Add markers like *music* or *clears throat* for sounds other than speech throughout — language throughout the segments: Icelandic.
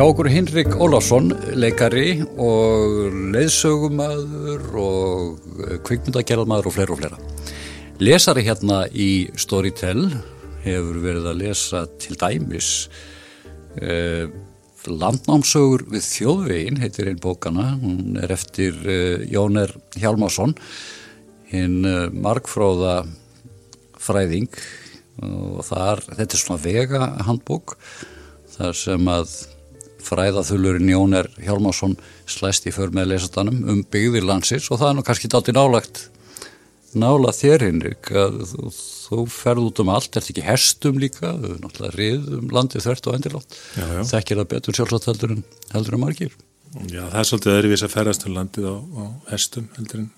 Hjá okkur Hinrik Ólafsson, leikari og leiðsögumadur og kvikmyndagerðmadur og fleira og fleira. Lesari hérna í Storytel hefur verið að lesa til dæmis eh, landnámsögur við þjóðvegin, heitir einn bókana, hún er eftir eh, Jóner Hjalmarsson, hinn eh, margfróða fræðing. Og þar, þetta er svona vega handbók, þar sem að fræðaþulurinn Jóner Hjálmarsson slæst í för með lesastanum um byggðir landsins og það er nú kannski dátir nálagt nála þér Henrik að þú, þú ferð út um allt, ert ekki herstum líka, þú er náttúrulega rið um landið þvert og endilátt, þekkir það betur sjálfsagt heldur en, heldur en margir. Já, það er svolítið öðruvís að ferðast um landið á, á herstum heldur en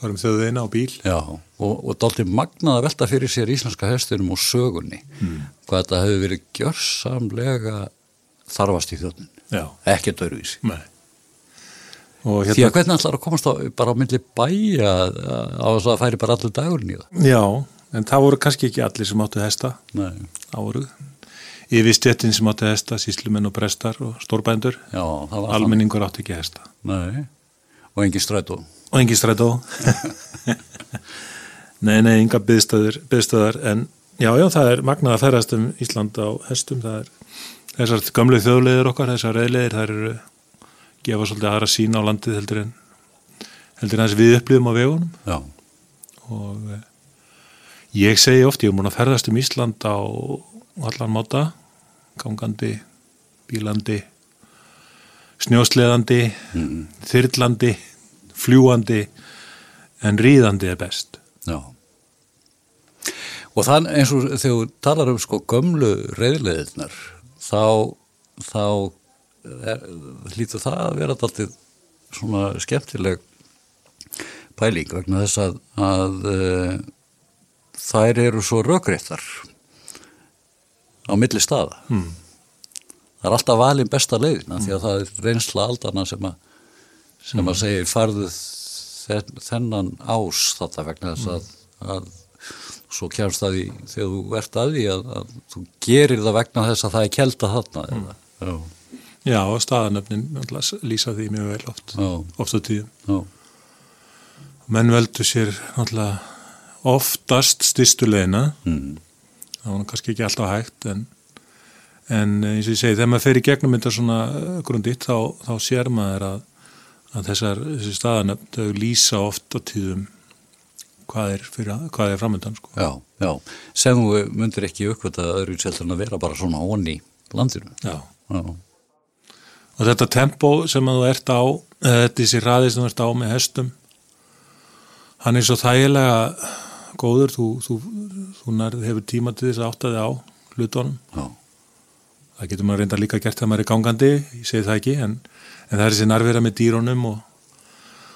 farum þjóðveina á bíl. Já, og, og dálti magnað að velta fyrir sér íslenska herstunum og sögunni, mm. hvað þetta hefur verið gjörsamlega þarfast í þjóðnin, ekkert öðruvísi. Nei. Hérna, Því að hvernig ætlar að komast á, bara á myndli bæja á þess að það færi bara allir dagurinn í það? Já, en það voru kannski ekki allir sem áttu hesta áruð. Yfir stjettin sem áttu hesta, síslumenn og brestar og stórbændur. Já, Almenningur áttu ekki hesta. Nei, og engin strætó. Og engin strætó. *laughs* nei, nei, enga byðstöðar, en já, já, það er magnað að ferast um Ísland á hestum, það er þessar gamlu þjóðleðir okkar, þessar reyðleðir, það eru gefa svolítið aðra sín á landið heldur en heldur en þess við upplifum á vegunum Já. og eh, ég segi oft, ég er múin að ferðast um Ísland á allan máta gangandi, bílandi snjósleðandi mm. þyrlandi fljúandi en ríðandi er best Já og þann eins og þegar þú talar um sko gömlu reyðleðirnar þá þá hlýtur það að vera alltaf svona skemmtileg pæling vegna þess að, að uh, þær eru svo rökréttar á milli staða mm. það er alltaf valin besta leiðina mm. því að það er reynsla aldana sem að sem að hmm. segja farðu þennan ás þetta vegna þess að, að svo kjærst það í þegar þú ert að því að, að þú gerir það vegna þess að það er kelda þarna mm. Já Já, og staðanöfnin lýsa því mjög vel oft, oft á tíðum. Já. Menn veldu sér oftast styrstu leina, mm. það var kannski ekki alltaf hægt, en, en eins og ég segi, þegar maður fer í gegnum þetta svona grunditt, þá, þá sér maður að, að þessar staðanöfn, þau lýsa oft á tíðum hvað er, fyrir, hvað er framöndan. Sko. Já, já, sem þú myndir ekki uppvita öðru selðan að vera bara svona onni landinu. Já. Já. Og þetta tempo sem þú ert á, þessi ræði sem þú ert á með hestum, hann er svo þægilega góður, þú, þú, þú nærð, hefur tíma til þess að átta þig á hlutunum. Já. Það getur maður reynda líka gert þegar maður er gangandi, ég segi það ekki, en, en það er þessi nærvera með dýrónum og,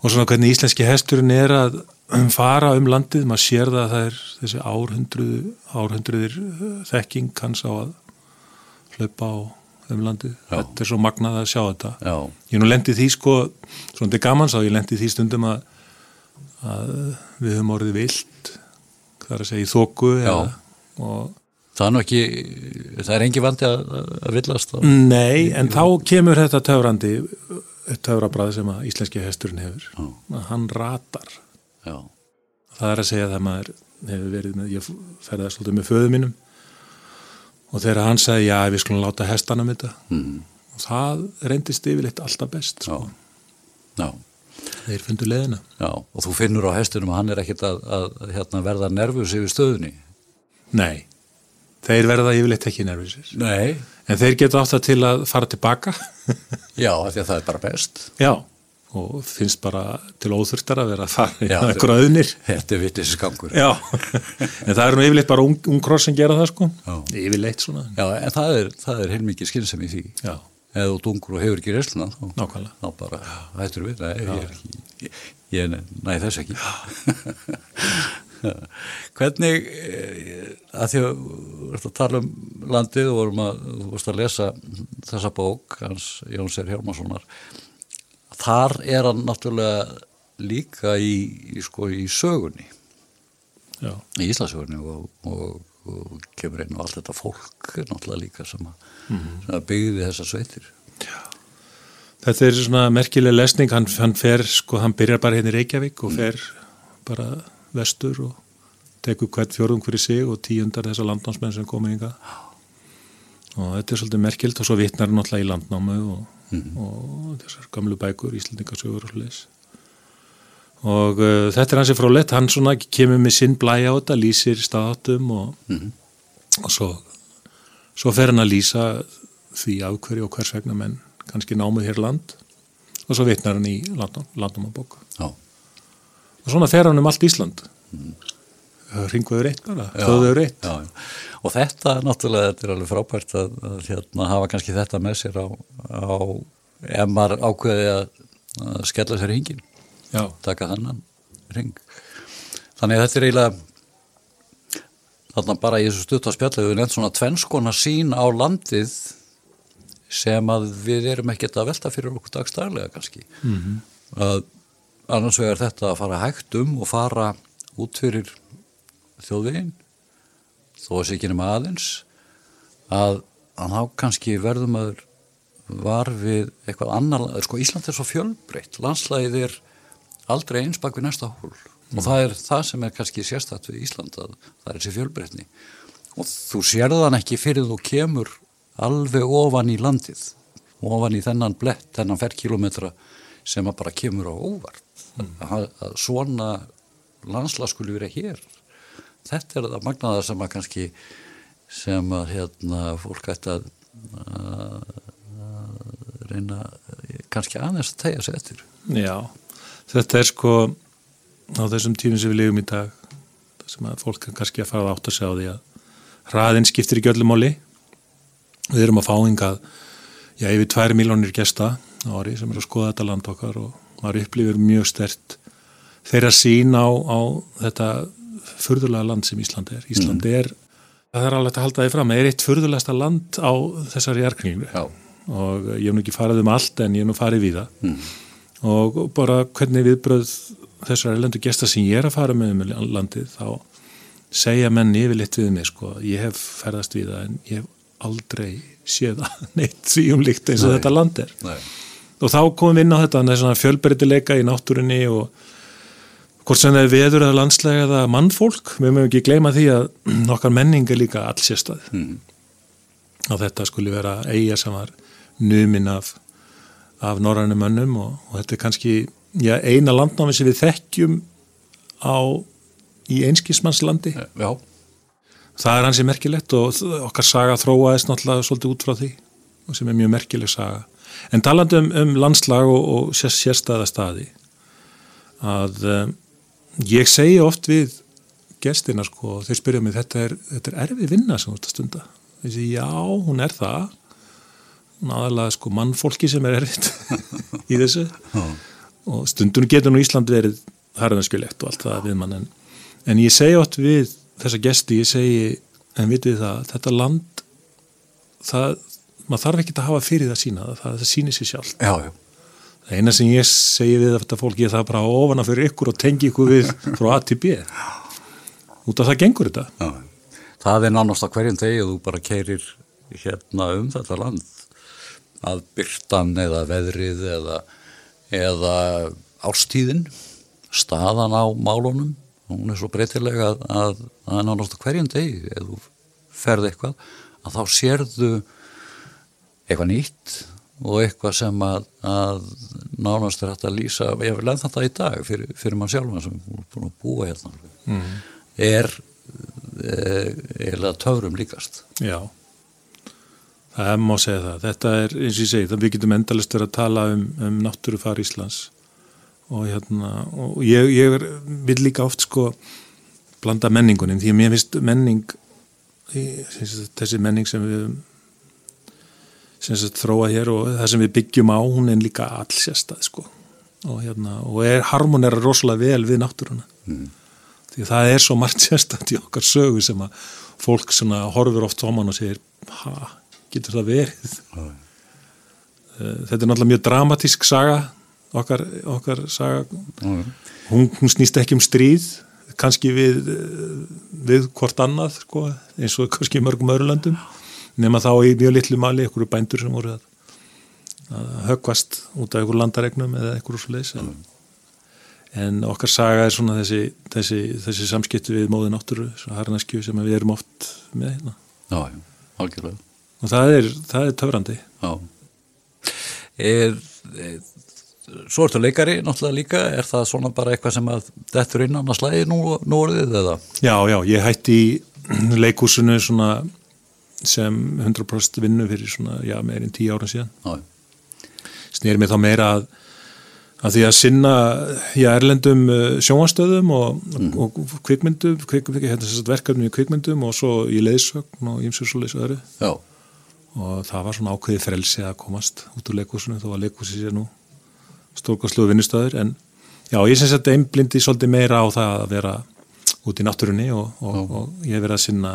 og svona hvernig íslenski hesturinn er að fara um landið, maður sér það að það er þessi árhundruð, árhundruðir þekking hans á að hlaupa á um landið, Já. þetta er svo magnað að sjá þetta Já. ég nú lendi því sko svona til gamans á, ég lendi því stundum að, að við höfum orðið vilt það er að segja í þóku og Það er nú ekki, það er engi vandi að, að villast á. Nei, en þá kemur þetta töfrandi töfrabræð sem að íslenski hesturinn hefur að hann ratar Já. það er að segja það maður hefur verið með, ég ferði svolítið með föðu mínum og þegar hann sagði já við skulum láta hestanum þetta Mm. og það reyndist yfirleitt alltaf best Já. sko. Já. þeir fundu leðina Já. Og þú finnur á hestunum að hann er ekkit að, að, að hérna, verða nervus yfir stöðunni. nei, þeir verða yfirleitt ekki nervisir Nei. en þeir geta það til að fara tilbaka Já, því að það er bara best. já, og finnst bara til óþurftar að vera að fara í auðnir Þetta er já, en það er nú yfirleitt bara ung, ung kross sem gera það sko. Já. yfirleitt svona. Já, en það er, það er heilmikið skynsam í því. já, Ef þú dungur og hefur ekki resluna, þá, nákvæmlega. þá bara hættur við. Nei, ég ég, ég næ þess ekki. *laughs* Hvernig, eh, að því að þú ert að tala um landið og vorum að, að lesa þessa bók, hans Jóns R. Hjálmarssonar, þar er hann náttúrulega líka í, í, sko, í sögunni, já, í Íslasögunni og, og, og kemur inn á allt þetta fólk náttúrulega líka sem að, sem að byggði þessar sveitir. þetta er svona merkileg lesning, hann, hann fer sko, hann byrjar bara hérna í Reykjavík og fer bara vestur og tekur hvert fjörðum hverju sig og tíundar þessar landnámsmenn sem komið ynga og þetta er svolítið merkilt og svo vittnar hann alltaf í landnámu og, mm -hmm. og þessar gamlu bækur, Íslandingasögur og sliðis og uh, þetta er hansi frálegt, hann svona kemur með sinn blæja á þetta, lýsir staðatum og, mm -hmm. og svo, svo fer hann að lýsa því af hverju og hvers vegna menn kannski námið hér land og svo vittnar hann í landnámabók og svona fer hann um allt Ísland mm -hmm. Ringveður eitt bara, þauður eitt. Og þetta náttúrulega þetta er alveg frábært að, að hérna, hafa kannski þetta með sér á, á ef maður ákveði að, að skella sér hingin Já. taka þannan ring þannig að þetta er eiginlega þarna bara í þessu stuttarspjallu við nefnum svona tvennskona sín á landið sem að við erum ekkert að velta fyrir okkur dagstæðlega kannski. Mm -hmm. að annars vegar þetta að fara hægt um og fara út fyrir þjóðveginn þó að sér ekki nema aðeins að, að þá kannski verðum að var við eitthvað annar sko Ísland er svo fjölbreytt landslæðið er aldrei eins bak við næsta hól mm. og það er það sem er kannski sérstætt við Ísland að það er þessi fjölbreytni og þú sérðan ekki fyrir þú kemur alveg ofan í landið ofan í þennan blett, þennan ferrkilometra sem að bara kemur á óvart mm. að, að svona landsla skulle verið hér þetta er það magnaðar sem að kannski sem að hérna fólk ætti að, að reyna kannski aðeins að tegja sér eftir. Já þetta er sko á þessum tímum sem við lifum í dag það sem að fólk kannski að fara átt að segja á því að hraðin skiptir ekki öllum móli við erum að fá yngað já yfir 2 miljónir gesta ári sem er að skoða þetta land okkar og maður upplifir mjög stert þeirra sín á, á þetta förðulega land sem Ísland er Ísland mm. er, það er alveg að halda því fram er eitt förðulegasta land á þessari erkningu og ég hef nú ekki farið um allt en ég hef nú farið við það mm og bara hvernig viðbröð þessar elendu gesta sem ég er að fara með um landið þá segja menn yfirleitt við mig sko, ég hef ferðast við það en ég hef aldrei séð *laughs* neitt því umlikt eins og Nei. þetta land er Nei. og þá komum við inn á þetta það er svona fjölbreytileika í náttúrunni og hvort sem það er veður eða landslega eða mannfólk, við mögum ekki gleyma því að *clears throat* nokkar menning er líka allsérstað mm. og þetta skulle vera eiga sem var numin af af norrænum önnum og, og þetta er kannski já, eina landnámi sem við þekkjum á í einskismannslandi já. það er hansi merkilegt og okkar saga þróaðist náttúrulega svolítið út frá því og sem er mjög merkileg saga en talandu um, um landslag og, og sér, sérstæða staði að um, ég segi oft við gestina sko, þeir spyrja mig þetta er, þetta er erfið vinna sem þú ert að stunda. Þessi já, hún er það. Aðalega sko mannfólki sem er erfitt *laughs* í þessu. Og stundunum getur nú Ísland verið harðanskjulegt og allt það við mann en, en ég segi ótt við þessa gesti, ég segi en vitið það, þetta land það, maður þarf ekki að hafa fyrir það sína, það, það sýnir sér sjálf já, já. Það eina sem ég segi við þetta fólki er það bara ofana fyrir ykkur og tengi ykkur við frá A til B. Út af það gengur þetta. Já. það er nánast að hverjum degi þú bara keirir hérna um þetta land. Að byrtan eða veðrið eða, eða ástíðin staðan á málunum. Hún er svo breytilega að, að, að náttúrulega hverjum degi ef þú ferð eitthvað að þá sérðu eitthvað nýtt og eitthvað sem að, að nánast er hægt að lýsa ég vil ennþá þetta í dag fyrir, fyrir mann sjálf sem er búin að búa hérna mm. er eða eh, töfrum líkast Já Það má segja það. Þetta er, eins og ég segi, við getum endalist verið að tala um, um náttúrufar Íslands og, hérna, og ég, ég er, vil líka oft sko blanda menningunum því að mér finnst menning, þessi menning sem við sem sagt, þróa hér og það sem við byggjum á, hún er líka allsjastað sko. Og, hérna, og er harmonera rosalega vel við náttúruna. Mm. því það er svo margt sérstætt í okkar sögu sem að fólk horfur oft tóman og segir, getur það verið. Eh, þetta er náttúrulega mjög dramatísk saga okkar, okkar saga. Hún, hún snýst ekki um stríð kannski við við hvort annað sko, eins og kannski mörgum öðrulöndum nema þá í mjög litlu mali einhverju bændur sem voru að að höggvast út af einhver landaregnum eða einhver úr svo leiðis en, en okkar saga er svona þessi, þessi, þessi samskipti við móði náttúru, svona harnaskju sem við erum oft með hérna Já, já, algjörlega. og það er, það er töfrandi Já. Er, er, svo ertu leikari náttúrulega líka, er það svona bara eitthvað sem að dettur innan að slæði nú, nú orðið eða? Já, já, ég hætti í leikúsinu svona sem 100% vinnu fyrir svona, já, meirinn tíu ára síðan. Já, snýr mér þá meira að, að því að sinna í erlendum uh, sjónvastöðum og, og kvikmyndum, kvikmyndum hérna, sem sagt verkefnum í kvikmyndum og svo í leiðsögn og svo leiðs öðru. Já, og það var svona ákveðið frelsi að komast út úr leikúsinu þó að leikúsi sé nú stórkastluðu vinnustöður en já, ég syns að einblindi svolítið meira á það að vera út í náttúrunni og, og, og ég hef verið að sinna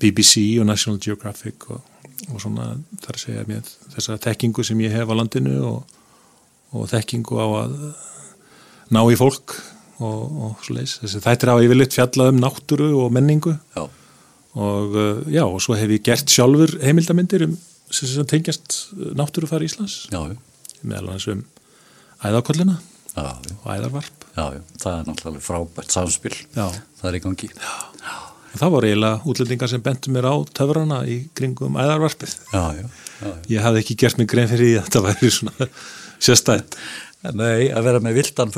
BBC og National Geographic og, og svona þar segja mér þessa þekkingu sem ég hef á landinu og, og þekkingu á að ná í fólk og, og svo leis. Þessi þættir hafa yfirleitt fjallað um náttúru og menningu. Já, og uh, já, og svo hef ég gert sjálfur heimildamindir um sem, sem tengjast náttúrufari Íslands. Já, já, meðal hans um æðakollina já, já, og æðarvarp. Já, já, það er náttúrulega frábært samspil, já. það er í gangi. Og það voru eiginlega útlendingar sem bentu mér á töfrana í kringum æðarvarpið Já, já, já, ég hafði ekki gert mig grein fyrir því að þetta væri svona *laughs* sérstætt Nei, að vera með vildan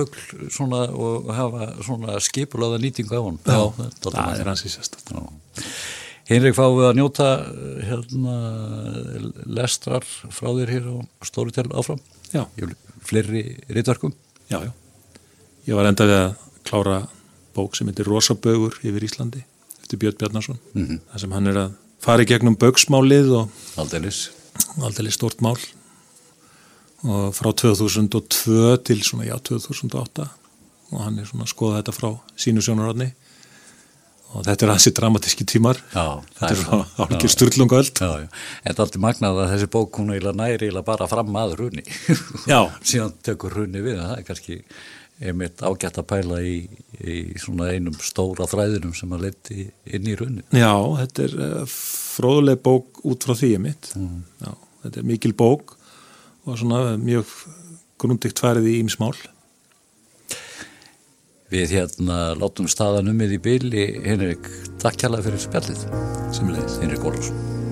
svona og hafa svona skipulaða nýtingu á hann. Já, þetta það er er hansi sérstætt Já. Hinrik fáum við að njóta hérna lestrar frá þér hér á Storytel áfram. já, Í fleiri ritverkum. já, já ég var enda við að klára bók sem heitir Rosabögur yfir Íslandi eftir Björn Bjarnason Mm -hmm. þar sem hann er að fara í gegnum bögsmálið og aldrei stort mál. Og frá 2002 til svona já 2008 og hann er svona að skoða þetta frá sínu sjónarhóðni og þetta er hansi dramatíski tímar. Já, þetta er svona *laughs* álgir sturlungöld. En það er alltaf magnað að þessi bók hún næri bara fram að runni. *laughs* Síðan tekur runni við, það er kannski einmitt ágætt að pæla í, í svona einum stóra þræðinum sem að leti inn í runni. Já, þetta er uh, fróðuleg bók út frá því mitt já, þetta er mikil bók og svona mjög grundikt farið í ímsmál Við hérna látum staðan um í bíli, Henrik, takk kjærlega fyrir spjallið. sem leiðis Henrik Ólafsson.